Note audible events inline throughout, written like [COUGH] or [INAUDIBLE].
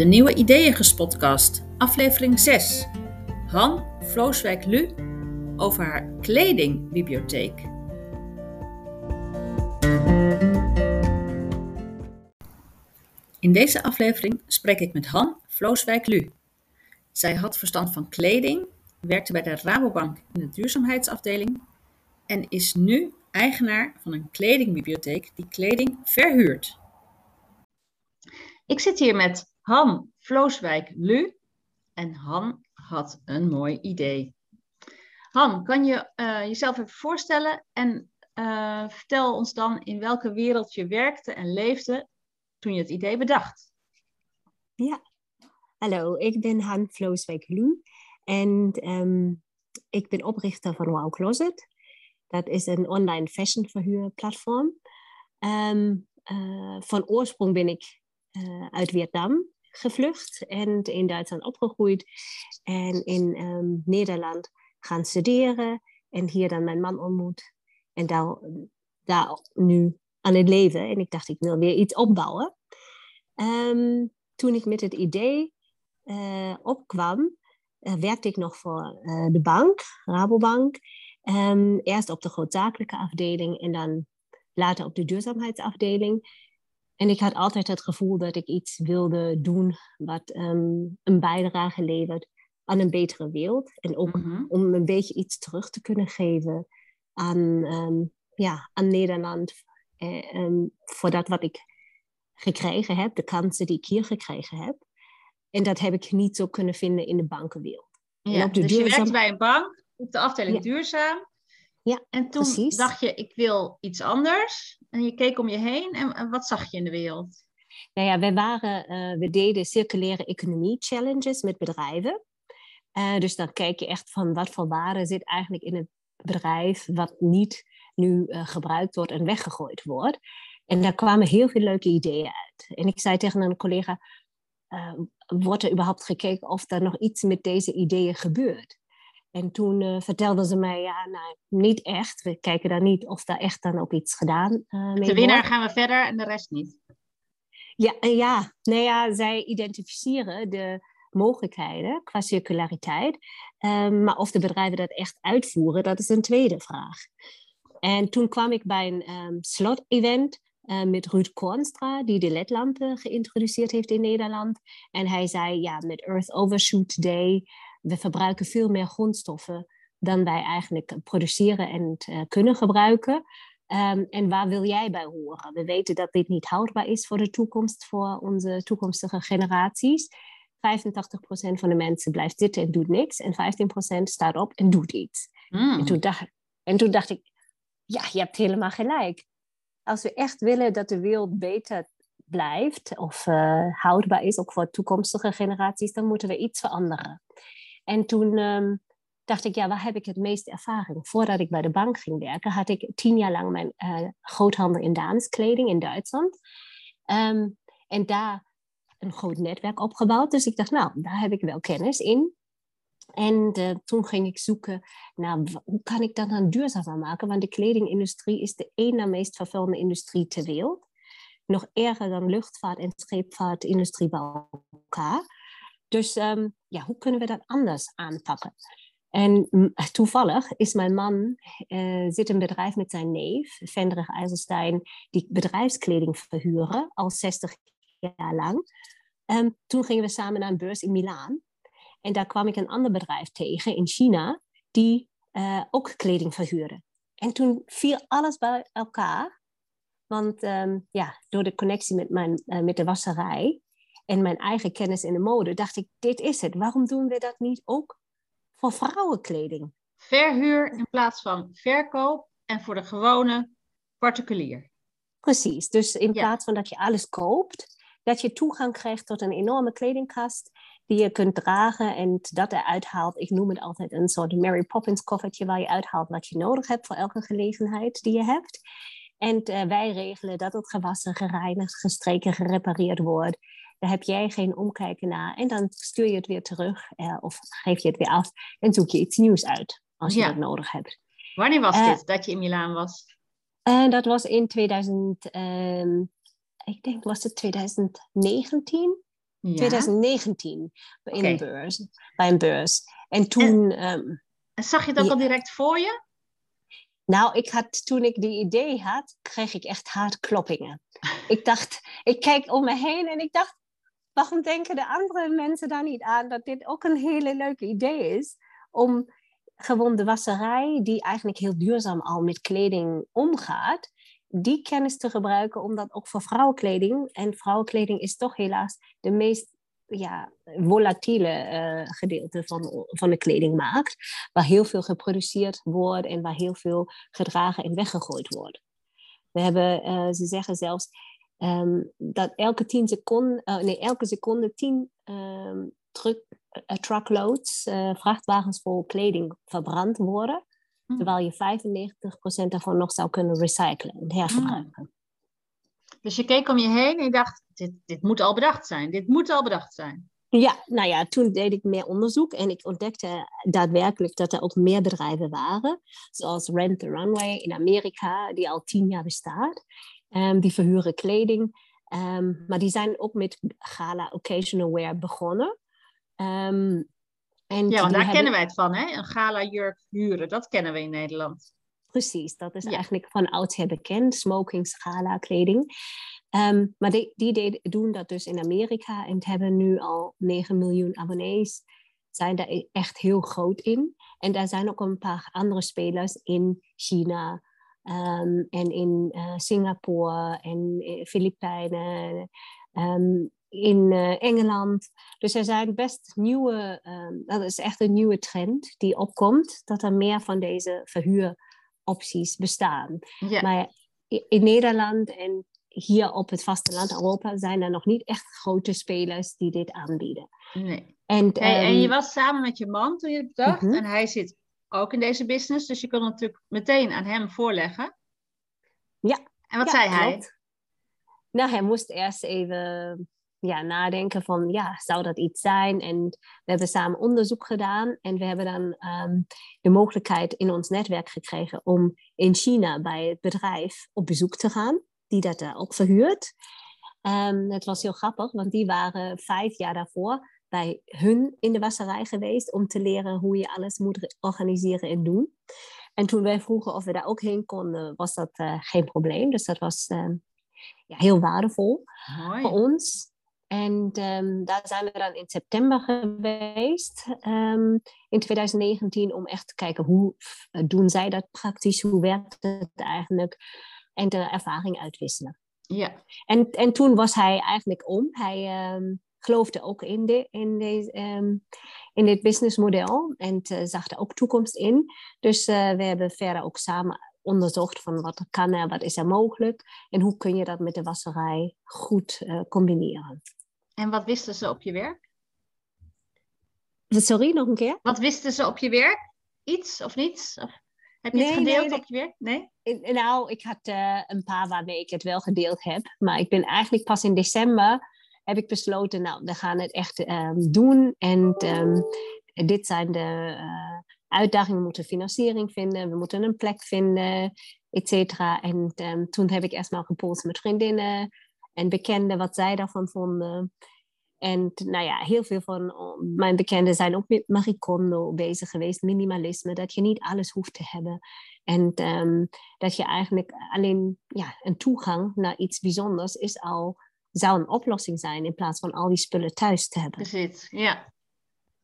De nieuwe Ideeëngespodcast, aflevering 6. Han Vlooswijk-Lu over haar kledingbibliotheek. In deze aflevering spreek ik met Han Vlooswijk-Lu. Zij had verstand van kleding, werkte bij de Rabobank in de duurzaamheidsafdeling en is nu eigenaar van een kledingbibliotheek die kleding verhuurt. Ik zit hier met Han Vlooswijk-Lu en Han had een mooi idee. Han, kan je uh, jezelf even voorstellen en uh, vertel ons dan in welke wereld je werkte en leefde toen je het idee bedacht. Ja, hallo, ik ben Han Vlooswijk-Lu en um, ik ben oprichter van Wow Closet. Dat is een online fashion verhuurplatform. Um, van oorsprong ben ik uit Vietnam gevlucht en in Duitsland opgegroeid. En in um, Nederland gaan studeren en hier dan mijn man ontmoet. En daar, nu aan het leven. En ik dacht, ik wil weer iets opbouwen. Um, toen ik met het idee uh, opkwam, uh, werkte ik nog voor uh, de bank, Rabobank. Um, eerst op de grootzakelijke afdeling en dan later op de duurzaamheidsafdeling. En ik had altijd het gevoel dat ik iets wilde doen wat um, een bijdrage levert aan een betere wereld. En ook mm -hmm. om een beetje iets terug te kunnen geven aan, um, ja, aan Nederland. Eh, um, voor dat wat ik gekregen heb, de kansen die ik hier gekregen heb. En dat heb ik niet zo kunnen vinden in de bankenwereld. Ja, dus duurzaam... je werkt bij een bank op de afdeling ja. duurzaam. Ja, en toen precies. dacht je, ik wil iets anders. En je keek om je heen en, en wat zag je in de wereld? Nou ja, we, waren, uh, we deden circulaire economie challenges met bedrijven. Uh, dus dan kijk je echt van wat voor waarde zit eigenlijk in het bedrijf wat niet nu uh, gebruikt wordt en weggegooid wordt. En daar kwamen heel veel leuke ideeën uit. En ik zei tegen een collega, wordt er überhaupt gekeken of er nog iets met deze ideeën gebeurt? En toen uh, vertelden ze mij, ja, nou, niet echt. We kijken daar niet of daar echt dan ook iets gedaan uh, mee De winnaar wordt. gaan we verder en de rest niet. Ja, uh, ja. Nou ja, zij identificeren de mogelijkheden qua circulariteit. Um, maar of de bedrijven dat echt uitvoeren, dat is een tweede vraag. En toen kwam ik bij een um, slot-event uh, met Ruud Kornstra, die de ledlampen geïntroduceerd heeft in Nederland. En hij zei, ja, met Earth Overshoot Day we verbruiken veel meer grondstoffen dan wij eigenlijk produceren en uh, kunnen gebruiken. Um, en waar wil jij bij horen? We weten dat dit niet houdbaar is voor de toekomst, voor onze toekomstige generaties. 85% van de mensen blijft zitten en doet niks. En 15% staat op en doet iets. Mm. En, toen dacht, en toen dacht ik, ja, je hebt helemaal gelijk. Als we echt willen dat de wereld beter blijft of uh, houdbaar is, ook voor toekomstige generaties, dan moeten we iets veranderen. En toen um, dacht ik, ja, waar heb ik het meeste ervaring? Voordat ik bij de bank ging werken, had ik tien jaar lang mijn uh, groothandel in dameskleding in Duitsland. Um, en daar een groot netwerk opgebouwd. Dus ik dacht, nou, daar heb ik wel kennis in. En toen ging ik zoeken naar hoe kan ik dat dan duurzamer maken? Want de kledingindustrie is de één na meest vervuilende industrie ter wereld. Nog erger dan luchtvaart en scheepvaartindustrie bij elkaar. Dus um, ja, hoe kunnen we dat anders aanpakken? En toevallig is mijn man, uh, zit een bedrijf met zijn neef, Vendrig IJzerstein, die bedrijfskleding verhuren al 60 jaar lang. Um, toen gingen we samen naar een beurs in Milaan. En daar kwam ik een ander bedrijf tegen in China, die uh, ook kleding verhuurde. En toen viel alles bij elkaar. Want um, ja, door de connectie met, mijn, uh, met de wasserij en mijn eigen kennis in de mode, dacht ik, dit is het. Waarom doen we dat niet ook voor vrouwenkleding? Verhuur in plaats van verkoop en voor de gewone particulier. Precies, dus in ja. plaats van dat je alles koopt, dat je toegang krijgt tot een enorme kledingkast die je kunt dragen en dat eruit haalt. Ik noem het altijd een soort Mary Poppins koffertje waar je uithaalt wat je nodig hebt voor elke gelegenheid die je hebt. En uh, wij regelen dat het gewassen, gereinigd, gestreken, gerepareerd wordt. Daar heb jij geen omkijken naar. En dan stuur je het weer terug uh, of geef je het weer af en zoek je iets nieuws uit als je ja. dat nodig hebt. Wanneer was uh, dit dat je in Milaan was? Uh, dat was in 2000, ik denk was het 2019. Ja. 2019 in een beurs, bij een beurs. En toen. En, ehm, zag je dat al direct voor je? Nou, ik had, toen ik die idee had, kreeg ik echt hartkloppingen. [LAUGHS] ik dacht, ik kijk om me heen en ik dacht, waarom denken de andere mensen daar niet aan dat dit ook een hele leuke idee is om gewoon de wasserij, die eigenlijk heel duurzaam al met kleding omgaat, die kennis te gebruiken om dat ook voor vrouwenkleding. En vrouwenkleding is toch helaas de meest ja, volatiele uh, gedeelte van, van de kledingmarkt, waar heel veel geproduceerd wordt en waar heel veel gedragen en weggegooid wordt. We hebben, uh, ze zeggen zelfs um, dat elke tien seconden, uh, nee, elke seconde tien um, truck, truckloads, vrachtwagens vol kleding verbrand worden, hm. terwijl je 95% daarvan nog zou kunnen recyclen en hergebruiken. Hm. Dus je keek om je heen en je dacht, dit, dit moet al bedacht zijn. Dit moet al bedacht zijn. Ja, nou ja, toen deed ik meer onderzoek en ik ontdekte daadwerkelijk dat er ook meer bedrijven waren, zoals Rent the Runway in Amerika, die al tien jaar bestaat. Um, die verhuren kleding, um, maar die zijn ook met gala occasional wear begonnen. Um, en ja, want daar kennen wij het van, hè? Een gala jurk huren, dat kennen we in Nederland. Precies, dat is eigenlijk van oudsher bekend, smoking, schala, kleding. Ehm, maar die, die doen dat dus in Amerika en hebben nu al 9 miljoen abonnees. Zijn daar e-, echt heel groot in. En daar zijn ook een paar andere spelers in China um, en in uh, Singapore en uh, Filipijnen. Um, in uh, Engeland. Dus er zijn best nieuwe, dat is echt een nieuwe trend die opkomt, dat er meer van deze verhuur opties bestaan. Maar in Nederland en hier op het vasteland Europa zijn er nog niet echt grote spelers die dit aanbieden. Nee. En, en je ehm, was samen met je man toen je het bedacht. Mhm. En hij zit ook in deze business. Dus je kon natuurlijk meteen aan hem voorleggen. Ja. En wat zei hij? Nou, hij moest eerst even ja, nadenken van, ja, zou dat iets zijn? En we hebben samen onderzoek gedaan en we hebben dan um, de mogelijkheid in ons netwerk gekregen om in China bij het bedrijf op bezoek te gaan, die dat daar ook verhuurt. Um, het was heel grappig, want die waren vijf jaar daarvoor bij hun in de wasserij geweest om te leren hoe je alles moet organiseren en doen. En toen wij vroegen of we daar ook heen konden, was dat uh, geen probleem. Dus dat was uh, ja, heel waardevol Mooi. voor ons. En um, daar zijn we dan in september geweest, um, in 2019, om echt te kijken hoe doen zij dat praktisch, hoe werkt het eigenlijk en de ervaring uitwisselen. Ja. En, en toen was hij eigenlijk om. Hij um, geloofde ook in, de, in, deze, in dit businessmodel en uh, zag er ook toekomst in. Dus uh, we hebben verder ook samen onderzocht van wat kan er, wat is er mogelijk en hoe kun je dat met de wasserij goed uh, combineren. En wat wisten ze op je werk? Sorry, nog een keer? Wat wisten ze op je werk? Iets of niets? Of heb je het gedeeld op je werk? Nee? Nou, ik had uh, een paar waarmee ik het wel gedeeld heb. Maar ik ben eigenlijk pas in december heb ik besloten, nou, we gaan het echt um, doen. En um, dit zijn de uh, uitdagingen. We moeten financiering vinden, we moeten een plek vinden, et cetera. En um, toen heb ik eerst maar gepolst met vriendinnen en bekenden wat zij daarvan vonden. En nou ja, heel veel van mijn bekenden zijn ook met Marie Kondo bezig geweest, minimalisme, dat je niet alles hoeft te hebben. En dat je eigenlijk alleen ja, een toegang naar iets bijzonders is al, zou een oplossing zijn in plaats van al die spullen thuis te hebben. Precies, ja.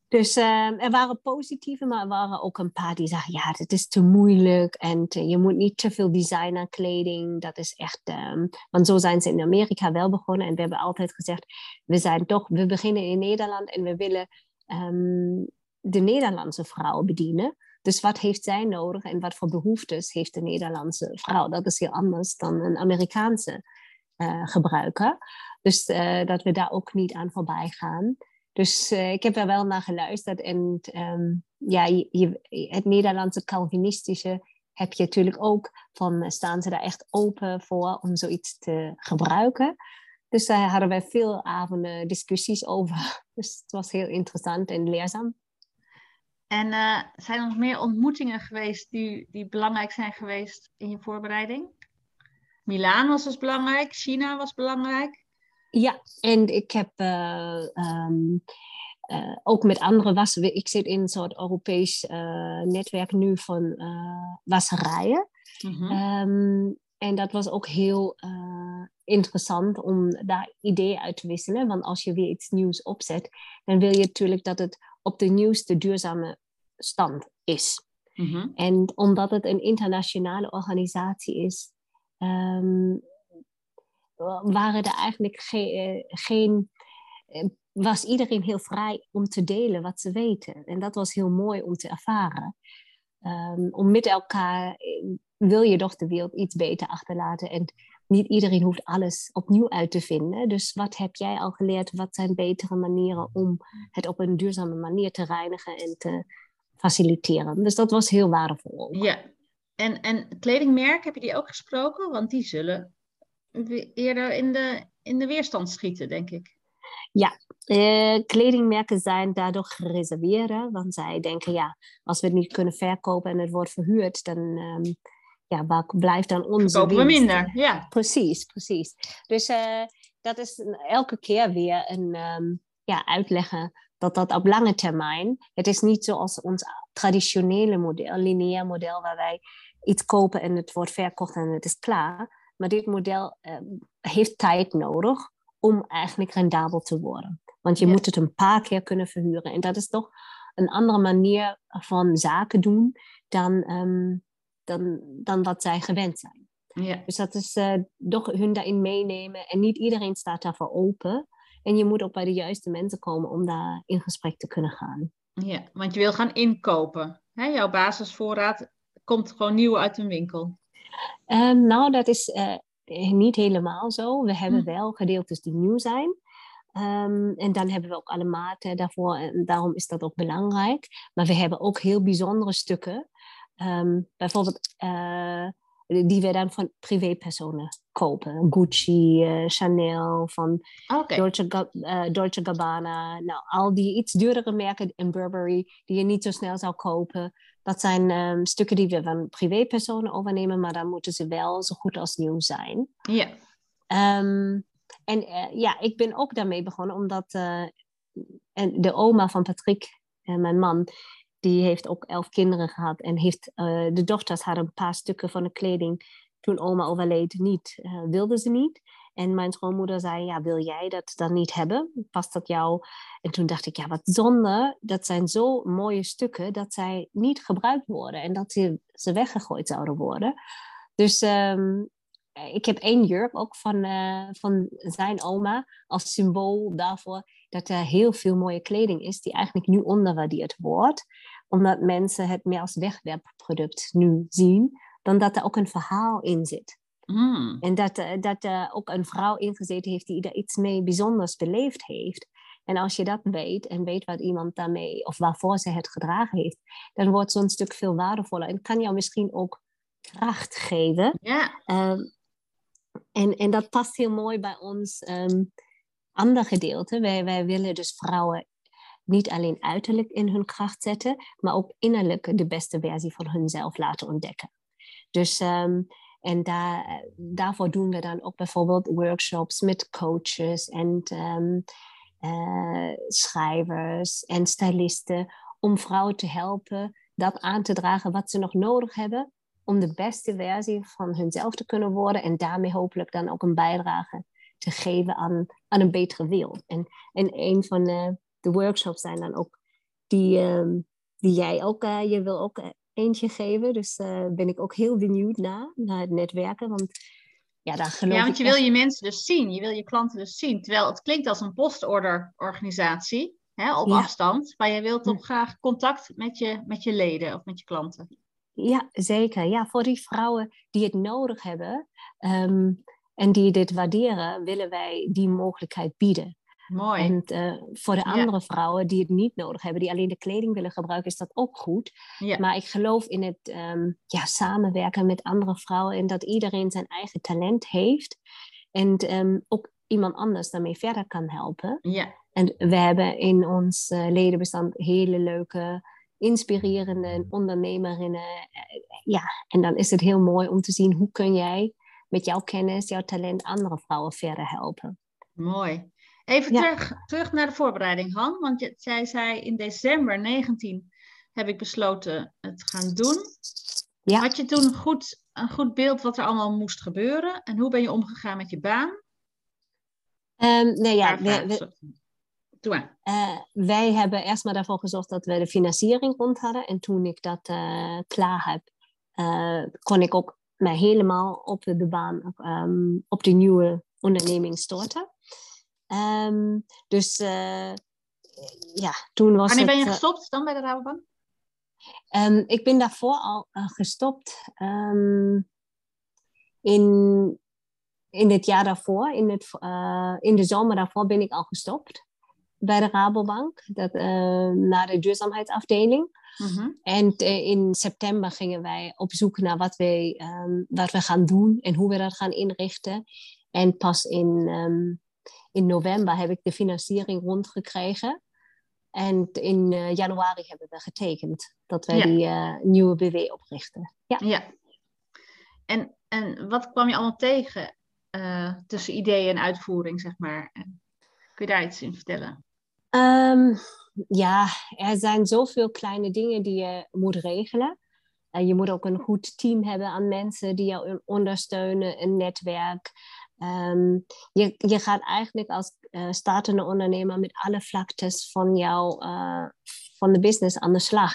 Dus uh, er waren positieve, maar er waren ook een paar die zeiden: ja, dit is te moeilijk en je moet niet te veel designerkleding. Dat is echt. Um, want zo zijn ze in Amerika wel begonnen en we hebben altijd gezegd: we zijn toch, we beginnen in Nederland en we willen um, de Nederlandse vrouw bedienen. Dus wat heeft zij nodig en wat voor behoeftes heeft de Nederlandse vrouw? Dat is heel anders dan een Amerikaanse uh, gebruiker. Dus uh, dat we daar ook niet aan voorbij gaan. Dus uh, ik heb er wel naar geluisterd. En um, ja, je, het Nederlandse Calvinistische heb je natuurlijk ook. Van eh, staan ze daar echt open voor om zoiets te gebruiken? Dus daar hadden wij veel avonden discussies over. [LAUGHS] Dus het was heel interessant en leerzaam. En zijn er nog meer ontmoetingen geweest die, die belangrijk zijn geweest in je voorbereiding? Milaan was dus belangrijk, China was belangrijk. Ja, en ik heb uh, um, uh, ook met andere wassen. Ik zit in een soort Europees uh, netwerk nu van wasserijen. Mm-hmm. Um, en dat was ook heel interessant om daar ideeën uit te wisselen. Want als je weer iets nieuws opzet, dan wil je natuurlijk dat het op de nieuwste duurzame stand is. Mm-hmm. En omdat het een internationale organisatie is, um, waren er eigenlijk ge geen. Was iedereen heel vrij om te delen wat ze weten. En dat was heel mooi om te ervaren. Um, om met elkaar wil je toch de wereld iets beter achterlaten. En niet iedereen hoeft alles opnieuw uit te vinden. Dus wat heb jij al geleerd? Wat zijn betere manieren om het op een duurzame manier te reinigen en te faciliteren? Dus dat was heel waardevol. Ja, en, en kledingmerken, heb je die ook gesproken? Want die zullen eerder in de, in de weerstand schieten, denk ik. Ja, eh, kledingmerken zijn daardoor gereserveerd, want zij denken, ja, als we het niet kunnen verkopen en het wordt verhuurd, dan um, ja, waar blijft dan onze Verkopen we minder, ja. Precies, precies. Dus uh, dat is elke keer weer een um, ja, uitleggen dat dat op lange termijn, het is niet zoals ons traditionele model, lineair model, waar wij iets kopen en het wordt verkocht en het is klaar. Maar dit model uh, heeft tijd nodig om eigenlijk rendabel te worden. Want je moet het een paar keer kunnen verhuren. En dat is toch een andere manier van zaken doen dan, um, dan, dan wat zij gewend zijn. Ja. Dus dat is uh, toch hun daarin meenemen. En niet iedereen staat daarvoor open. En je moet ook bij de juiste mensen komen om daar in gesprek te kunnen gaan. Ja, want je wil gaan inkopen. Hè? Jouw basisvoorraad komt gewoon nieuw uit een winkel. Um, nou, dat is uh, niet helemaal zo. We hebben hm. wel gedeeltes die nieuw zijn. Um, en dan hebben we ook alle maten daarvoor. En daarom is dat ook belangrijk. Maar we hebben ook heel bijzondere stukken. Um, bijvoorbeeld uh, die we dan van privépersonen kopen. Gucci, uh, Chanel, van okay. Dolce, uh, Dolce Gabbana. Nou, al die iets duurdere merken in Burberry die je niet zo snel zou kopen. Dat zijn um, stukken die we van privépersonen overnemen, maar dan moeten ze wel zo goed als nieuw zijn. Ja. Um, en uh, ja, ik ben ook daarmee begonnen omdat uh, en de oma van Patrick, mijn man, die heeft ook elf kinderen gehad. En heeft, uh, de dochters hadden een paar stukken van de kleding toen oma overleed niet. Wilden ze niet. En mijn schoonmoeder zei, ja, wil jij dat dan niet hebben? Past dat jou? En toen dacht ik, ja, wat zonde. Dat zijn zo mooie stukken dat zij niet gebruikt worden. En dat ze, weggegooid zouden worden. Dus um, ik heb één jurk ook van, uh, van zijn oma als symbool daarvoor dat er heel veel mooie kleding is die eigenlijk nu onderwaardeerd wordt. Omdat mensen het meer als wegwerpproduct nu zien, dan dat er ook een verhaal in zit. Mm. En dat, uh, dat er ook een vrouw ingezeten heeft die er iets mee bijzonders beleefd heeft. En als je dat weet en weet wat iemand daarmee of waarvoor ze het gedragen heeft, dan wordt zo'n stuk veel waardevoller en kan jou misschien ook kracht geven. Ja. Um, en, en dat past heel mooi bij ons um, andere gedeelte. Wij, wij willen dus vrouwen niet alleen uiterlijk in hun kracht zetten, maar ook innerlijk de beste versie van hunzelf laten ontdekken. Dus um, en daar, daarvoor doen we dan ook bijvoorbeeld workshops met coaches en um, uh, schrijvers en stylisten om vrouwen te helpen dat aan te dragen wat ze nog nodig hebben om de beste versie van hunzelf te kunnen worden en daarmee hopelijk dan ook een bijdrage te geven aan, aan een betere wereld. En, en een van de, de workshops zijn dan ook die, um, die jij ook, uh, je wil ook eentje geven. Dus uh, ben ik ook heel benieuwd naar, naar het netwerken. Want ja, daar geloof ja, want je wil je mensen dus zien. Je wil je klanten dus zien. Terwijl het klinkt als een postorder-organisatie hè, op afstand. Maar je wilt toch graag contact met je, met je leden of met je klanten. Ja, zeker. Ja, voor die vrouwen die het nodig hebben um, en die dit waarderen, willen wij die mogelijkheid bieden. Mooi. En uh, voor de andere vrouwen die het niet nodig hebben, die alleen de kleding willen gebruiken, is dat ook goed. Ja. Maar ik geloof in het um, ja, samenwerken met andere vrouwen en dat iedereen zijn eigen talent heeft. En um, ook iemand anders daarmee verder kan helpen. Ja. En we hebben in ons uh, ledenbestand hele leuke inspirerende ondernemerinnen. Eh, ja, en dan is het heel mooi om te zien hoe kun jij met jouw kennis, jouw talent andere vrouwen verder helpen. Mooi. Even terug, terug naar de voorbereiding, Han. Want jij zei in december 19 heb ik besloten het te gaan doen. Ja. Had je toen een goed, een goed beeld wat er allemaal moest gebeuren? En hoe ben je omgegaan met je baan? Um, nee, ja, we, uh, wij hebben eerst maar daarvoor gezorgd dat we de financiering rond hadden. En toen ik dat uh, klaar heb, uh, kon ik ook mij helemaal op de baan, um, op de nieuwe onderneming storten. Um, dus ja, toen was Wanneer ben je gestopt dan bij de Rabobank? Um, ik ben daarvoor al gestopt. in, in het jaar daarvoor, in, het, in de zomer daarvoor ben ik al gestopt bij de Rabobank, dat, uh, naar de duurzaamheidsafdeling. Mhm. En in september gingen wij op zoek naar wat, wij, um, wat we gaan doen en hoe we dat gaan inrichten. En pas in, in november heb ik de financiering rondgekregen. En in uh, januari hebben we getekend dat wij die nieuwe BW oprichten. Ja. ja. En, en wat kwam je allemaal tegen tussen idee en uitvoering, zeg maar? Kun je daar iets in vertellen? Um, ja, er zijn zoveel kleine dingen die je moet regelen. Je moet ook een goed team hebben aan mensen die jou ondersteunen, een netwerk. Um, je, je gaat eigenlijk als uh, startende ondernemer met alle vlaktes van jouw uh, van de business aan de slag.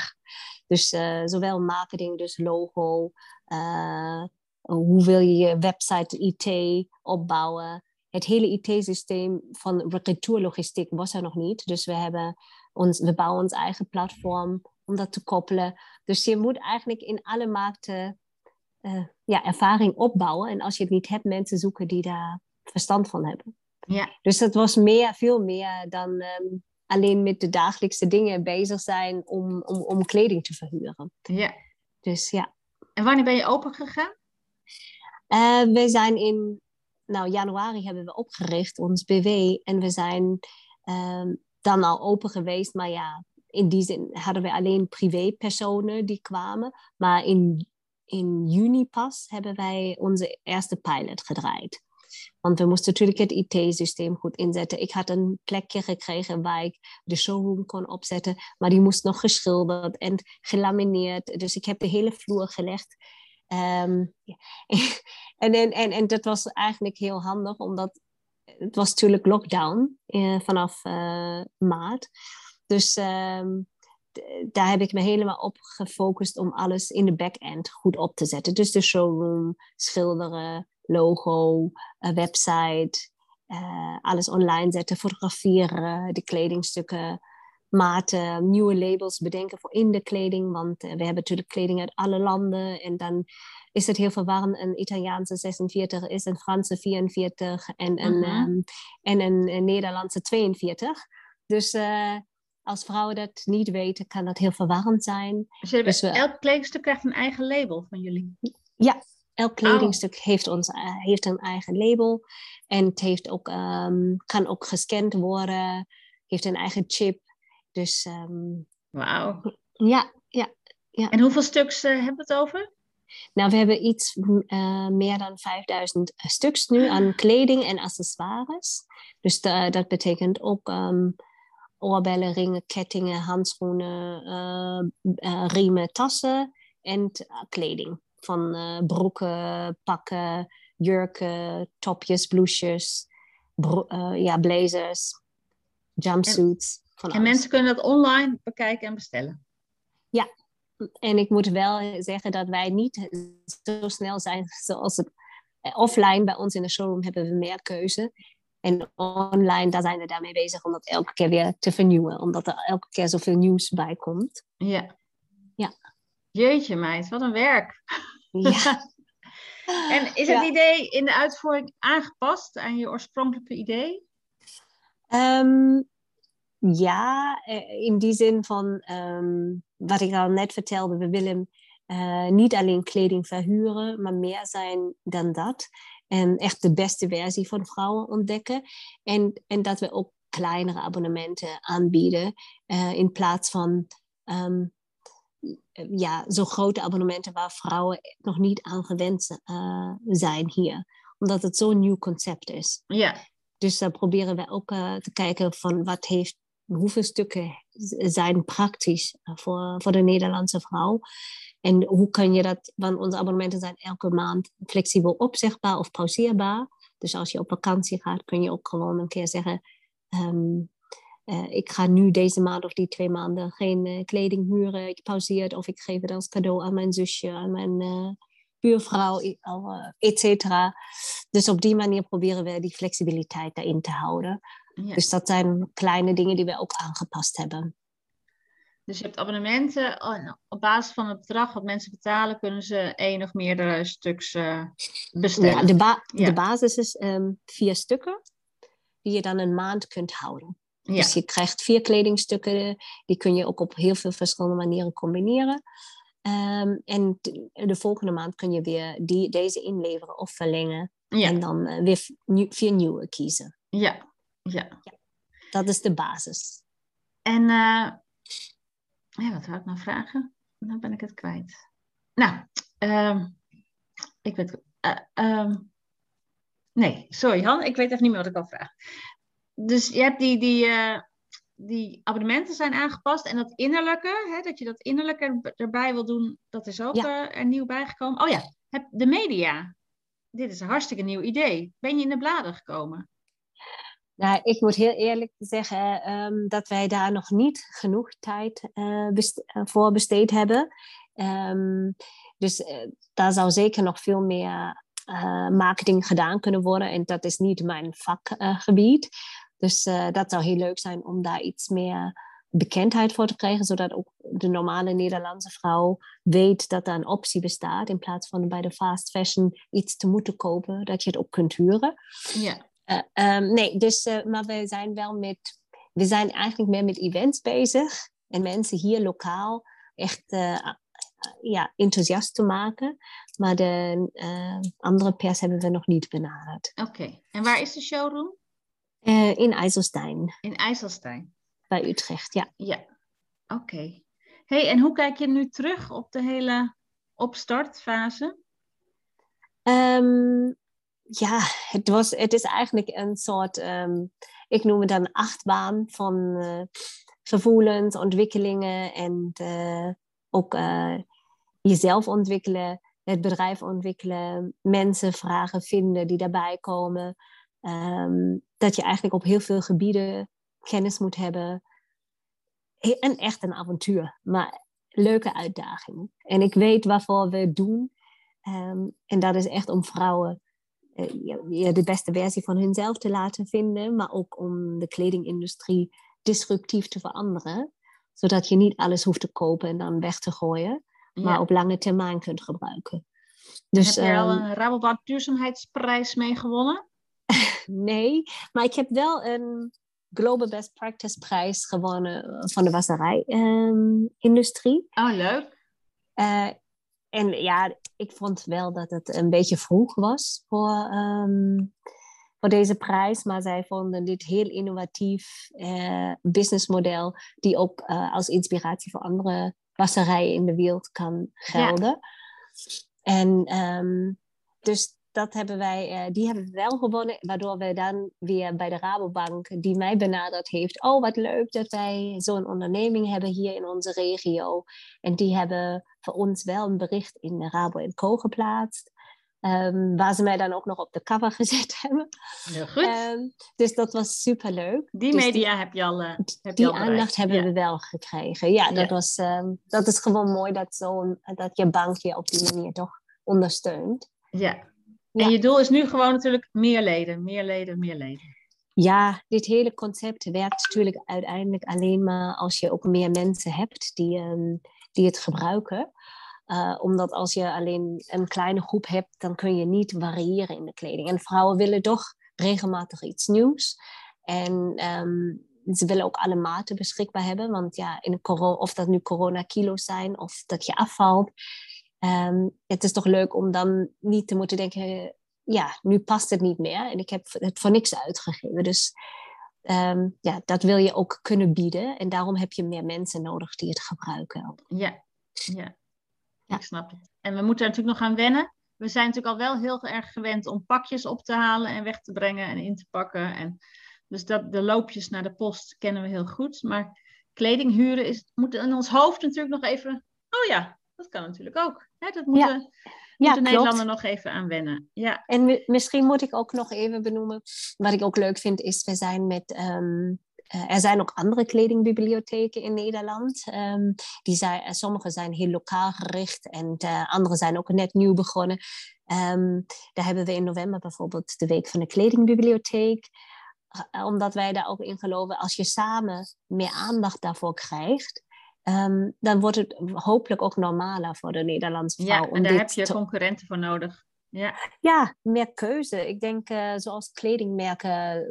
Dus zowel marketing, dus logo, hoe wil je je website, IT opbouwen, het hele IT-systeem van retourlogistiek was er nog niet. Dus we, hebben ons, we bouwen ons eigen platform om dat te koppelen. Dus je moet eigenlijk in alle markten uh, ja, ervaring opbouwen. En als je het niet hebt, mensen zoeken die daar verstand van hebben. Ja. Dus dat was meer, veel meer dan um, alleen met de dagelijkse dingen bezig zijn om, om, om kleding te verhuren. Ja. Dus ja. En wanneer ben je open gegaan? Uh, we zijn in nou, januari hebben we opgericht, ons BW. En we zijn um, dan al open geweest. Maar ja, in die zin hadden we alleen privépersonen die kwamen. Maar in, in juni pas hebben wij onze eerste pilot gedraaid. Want we moesten natuurlijk het IT-systeem goed inzetten. Ik had een plekje gekregen waar ik de showroom kon opzetten. Maar die moest nog geschilderd en gelamineerd. Dus ik heb de hele vloer gelegd. Um, [LAUGHS] en, en, en, dat was eigenlijk heel handig, omdat het was natuurlijk lockdown uh, vanaf uh, maart. Dus um, daar heb ik me helemaal op gefocust om alles in de back-end goed op te zetten. Dus de showroom, schilderen, logo, website, uh, alles online zetten, fotograferen, de kledingstukken, maten, nieuwe labels bedenken voor in de kleding. Want we hebben natuurlijk kleding uit alle landen en dan is het heel verwarrend. Een Italiaanse 46 is een Franse 44 en een, mhm. ehm, en een, Nederlandse 42. Dus uh, als vrouwen dat niet weten, kan dat heel verwarrend zijn. Dus, dus elk kledingstuk krijgt een eigen label van jullie? Ja, elk kledingstuk heeft, ons, uh, heeft een eigen label. En het heeft ook, um, kan ook gescand worden, heeft een eigen chip. Dus um, Wauw. Ja, ja, ja. En hoeveel stuks uh, hebben we het over? Nou, we hebben iets uh, meer dan 5000 stuks nu aan kleding en accessoires. Dus de, dat betekent ook um, oorbellen, ringen, kettingen, handschoenen, uh, uh, riemen, tassen en kleding. Van broeken, pakken, jurken, topjes, blouses, ja, blazers, jumpsuits. En, en mensen kunnen dat online bekijken en bestellen? Ja, en ik moet wel zeggen dat wij niet zo snel zijn zoals het eh, offline. Bij ons in de showroom hebben we meer keuze. En online, daar zijn we daarmee bezig om dat elke keer weer te vernieuwen. Omdat er elke keer zoveel nieuws bij komt. Ja. Ja. Jeetje meid, wat een werk. Ja. [LAUGHS] en is het idee in de uitvoering aangepast aan je oorspronkelijke idee? Um, ja, eh, in die zin van um, wat ik al net vertelde, we willen uh, niet alleen kleding verhuren, maar meer zijn dan dat. En echt de beste versie van vrouwen ontdekken. En, en dat we ook kleinere abonnementen aanbieden uh, in plaats van um, ja, zo grote abonnementen waar vrouwen nog niet aan gewend uh, zijn hier. Omdat het zo'n nieuw concept is. Ja. Dus dan proberen we ook te kijken van wat heeft, hoeveel stukken zijn praktisch voor, voor de Nederlandse vrouw. En hoe kan je dat, want onze abonnementen zijn elke maand flexibel opzegbaar of pauzeerbaar. Dus als je op vakantie gaat, kun je ook gewoon een keer zeggen: ehm, eh, Ik ga nu deze maand of die twee maanden geen uh, kleding huren. Ik pauzeer het of ik geef het als cadeau aan mijn zusje, aan mijn uh, buurvrouw, et cetera. Dus op die manier proberen we die flexibiliteit daarin te houden. Dus dat zijn kleine dingen die we ook aangepast hebben. Dus je hebt abonnementen. Oh, op basis van het bedrag wat mensen betalen, kunnen ze één of meerdere stuks uh, bestellen. Ja, de, ba de basis is um, vier stukken die je dan een maand kunt houden. Ja. Dus je krijgt vier kledingstukken, die kun je ook op heel veel verschillende manieren combineren. Um, en de volgende maand kun je weer die, deze inleveren of verlengen. En dan uh, weer vier nieuwe kiezen. Ja. ja. ja. Dat is de basis. En uh, ja, wat wou ik nou vragen? Nou ben ik het kwijt. Nou, um, ik weet. Uh, um, nee, sorry Han, ik weet even niet meer wat ik wil vragen. Dus je hebt die, die, uh, die abonnementen zijn aangepast en dat innerlijke, hè, dat je dat innerlijke erbij wil doen, dat is ook ja. uh, er nieuw bijgekomen. Oh ja, heb de media. Dit is een hartstikke nieuw idee. Ben je in de bladen gekomen? Nou, ik moet heel eerlijk zeggen um, dat wij daar nog niet genoeg tijd uh, best voor besteed hebben. Um, dus uh, daar zou zeker nog veel meer marketing gedaan kunnen worden. En dat is niet mijn vakgebied. dus dat zou heel leuk zijn om daar iets meer bekendheid voor te krijgen, zodat ook de normale Nederlandse vrouw weet dat er een optie bestaat, in plaats van bij de fast fashion iets te moeten kopen, dat je het ook kunt huren. Ja. Uh, um, nee, dus, uh, maar we zijn wel met, we zijn eigenlijk meer met events bezig. En mensen hier lokaal echt uh, ja, enthousiast te maken. Maar de andere pers hebben we nog niet benaderd. Oké, en waar is de showroom? in IJsselstein. In IJsselstein? Bij Utrecht, ja. Ja, oké. hey, en hoe kijk je nu terug op de hele opstartfase? Um, ja, het, was, het is eigenlijk een soort, um, ik noem het dan achtbaan van uh, gevoelens, ontwikkelingen en uh, ook uh, jezelf ontwikkelen, het bedrijf ontwikkelen, mensen vragen vinden die daarbij komen. Um, dat je eigenlijk op heel veel gebieden kennis moet hebben. En echt een avontuur, maar leuke uitdagingen. En ik weet waarvoor we het doen. Um, en dat is echt om vrouwen uh, de beste versie van hunzelf te laten vinden, maar ook om de kledingindustrie disruptief te veranderen, zodat je niet alles hoeft te kopen en dan weg te gooien, maar op lange termijn kunt gebruiken. Dus, heb je al ehm, een Rabobank duurzaamheidsprijs mee gewonnen? [LAUGHS] nee, maar ik heb wel een Global Best Practice prijs gewonnen eh, van de wasserij-industrie. Um, oh, leuk. Uh, en ja, ik vond wel dat het een beetje vroeg was voor, um, voor deze prijs. Maar zij vonden dit heel innovatief uh, businessmodel, die ook uh, als inspiratie voor andere wasserijen in de wereld kan gelden. Ja. En um, dus dat hebben wij, uh, die hebben we wel gewonnen, waardoor we dan weer bij de Rabobank, die mij benaderd heeft, oh wat leuk dat wij zo'n onderneming hebben hier in onze regio. En die hebben voor ons wel een bericht in Rabo Co geplaatst. Um, waar ze mij dan ook nog op de cover [LAUGHS] gezet hebben. Heel goed. Um, dus dat was super leuk. Die dus media heb je al. Uh, heb die je al aandacht hebben ja. we wel gekregen. Ja, dat, ja. Was, um, dat is gewoon mooi dat, zo, dat je bank je op die manier toch ondersteunt. Ja, en je doel is nu gewoon natuurlijk meer leden, meer leden, meer leden. Ja, dit hele concept werkt natuurlijk uiteindelijk alleen maar als je ook meer mensen hebt die, die het gebruiken. Uh, omdat als je alleen een kleine groep hebt, dan kun je niet variëren in de kleding. En vrouwen willen toch regelmatig iets nieuws. En um, ze willen ook alle maten beschikbaar hebben. Want ja, in corona, of dat nu corona kilo's zijn of dat je afvalt. Um, het is toch leuk om dan niet te moeten denken, ja, nu past het niet meer en ik heb het voor niks uitgegeven. Dus um, ja, dat wil je ook kunnen bieden en daarom heb je meer mensen nodig die het gebruiken. Ja, ja. ja. ik snap het. En we moeten natuurlijk nog gaan wennen. we zijn natuurlijk al wel heel erg gewend om pakjes op te halen en weg te brengen en in te pakken. En dus dat, de loopjes naar de post kennen we heel goed. Maar kleding huren is, moet in ons hoofd natuurlijk nog even. Oh ja, dat kan natuurlijk ook. Hè, dat moeten, ja. De Nederlander nog even aan wennen. Ja. En misschien moet ik ook nog even benoemen. Wat ik ook leuk vind, is we zijn met. Um, er zijn ook andere kledingbibliotheken in Nederland. Um, die zijn, eh, sommige zijn heel lokaal gericht en uh, andere zijn ook net nieuw begonnen. Um, daar hebben we in november bijvoorbeeld de Week van de Kledingbibliotheek. Omdat wij daar ook in geloven, als je samen meer aandacht daarvoor krijgt, um, dan wordt het hopelijk ook normaler voor de Nederlandse vrouw. Ja, en daar heb je concurrenten voor nodig. Ja. ja, meer keuze. Ik denk, uh, zoals kledingmerken,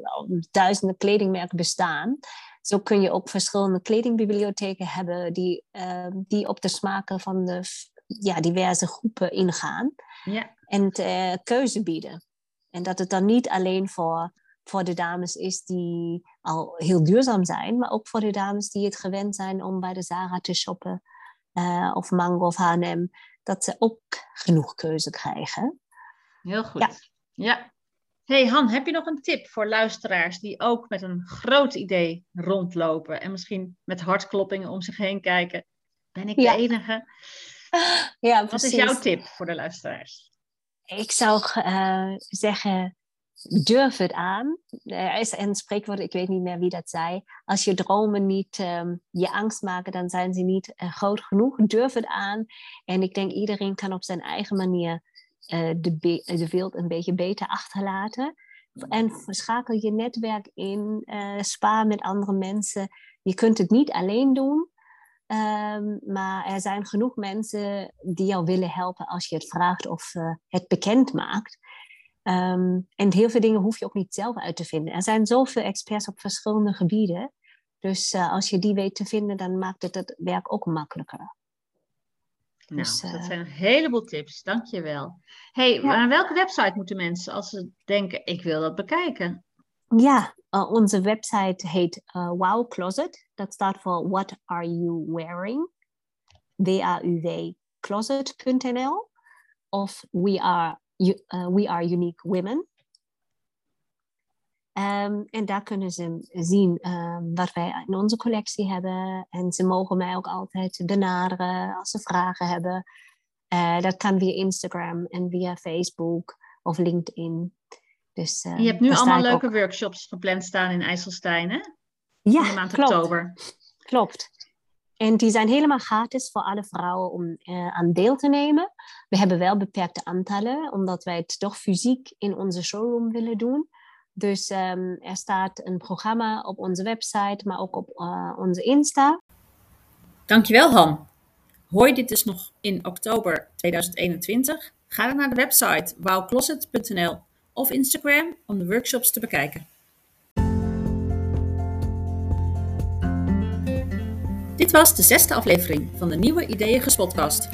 duizenden kledingmerken bestaan, zo kun je ook verschillende kledingbibliotheken hebben die, uh, die op de smaken van de ja, diverse groepen ingaan. Ja. En uh, keuze bieden. En dat het dan niet alleen voor voor de dames is die al heel duurzaam zijn, maar ook voor de dames die het gewend zijn om bij de Zara te shoppen uh, of Mango of H&M, dat ze ook genoeg keuze krijgen. Heel goed. Ja. ja. Hey Han, heb je nog een tip voor luisteraars die ook met een groot idee rondlopen en misschien met hartkloppingen om zich heen kijken? Ben ik de enige? [LAUGHS] Ja, Wat is jouw tip voor de luisteraars? Ik zou uh, zeggen, durf het aan. Er is een spreekwoord, ik weet niet meer wie dat zei. Als je dromen niet um, je angst maken, dan zijn ze niet uh, groot genoeg. Durf het aan. En ik denk iedereen kan op zijn eigen manier uh, de, de wereld een beetje beter achterlaten. En schakel je netwerk in, uh, spaar met andere mensen. Je kunt het niet alleen doen. Um, maar er zijn genoeg mensen die jou willen helpen als je het vraagt of het bekend maakt. Um, en heel veel dingen hoef je ook niet zelf uit te vinden. Er zijn zoveel experts op verschillende gebieden. Dus uh, als je die weet te vinden, dan maakt het het werk ook makkelijker. Nou, dus, uh, dat zijn een heleboel tips. Dankjewel. hey, ja. aan welke website moeten mensen als ze denken, ik wil dat bekijken? Ja, uh, onze website heet Wow Closet. Dat staat voor What Are You Wearing? W-A-U-W closet.nl of We Are uh, We Are Unique Women. Um, en daar kunnen ze zien um, wat wij in onze collectie hebben. En ze mogen mij ook altijd benaderen als ze vragen hebben. Uh, dat kan via Instagram en via Facebook of LinkedIn. Dus, uh, je hebt nu allemaal leuke workshops gepland staan in IJsselstein, hè? Ja, in de maand klopt. oktober. Klopt. En die zijn helemaal gratis voor alle vrouwen om uh, aan deel te nemen. We hebben wel beperkte aantallen, omdat wij het toch fysiek in onze showroom willen doen. Dus um, er staat een programma op onze website, maar ook op uh, onze Insta. Dankjewel Han. Je dit dus nog in oktober 2021? Ga dan naar de website wowcloset.nl of Instagram om de workshops te bekijken. Dit was de zesde aflevering van de Nieuwe Ideeën Gespotcast.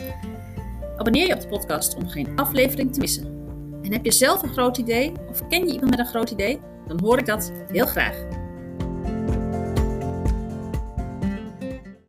Abonneer je op de podcast om geen aflevering te missen. En heb je zelf een groot idee of ken je iemand met een groot idee? Dan hoor ik dat heel graag.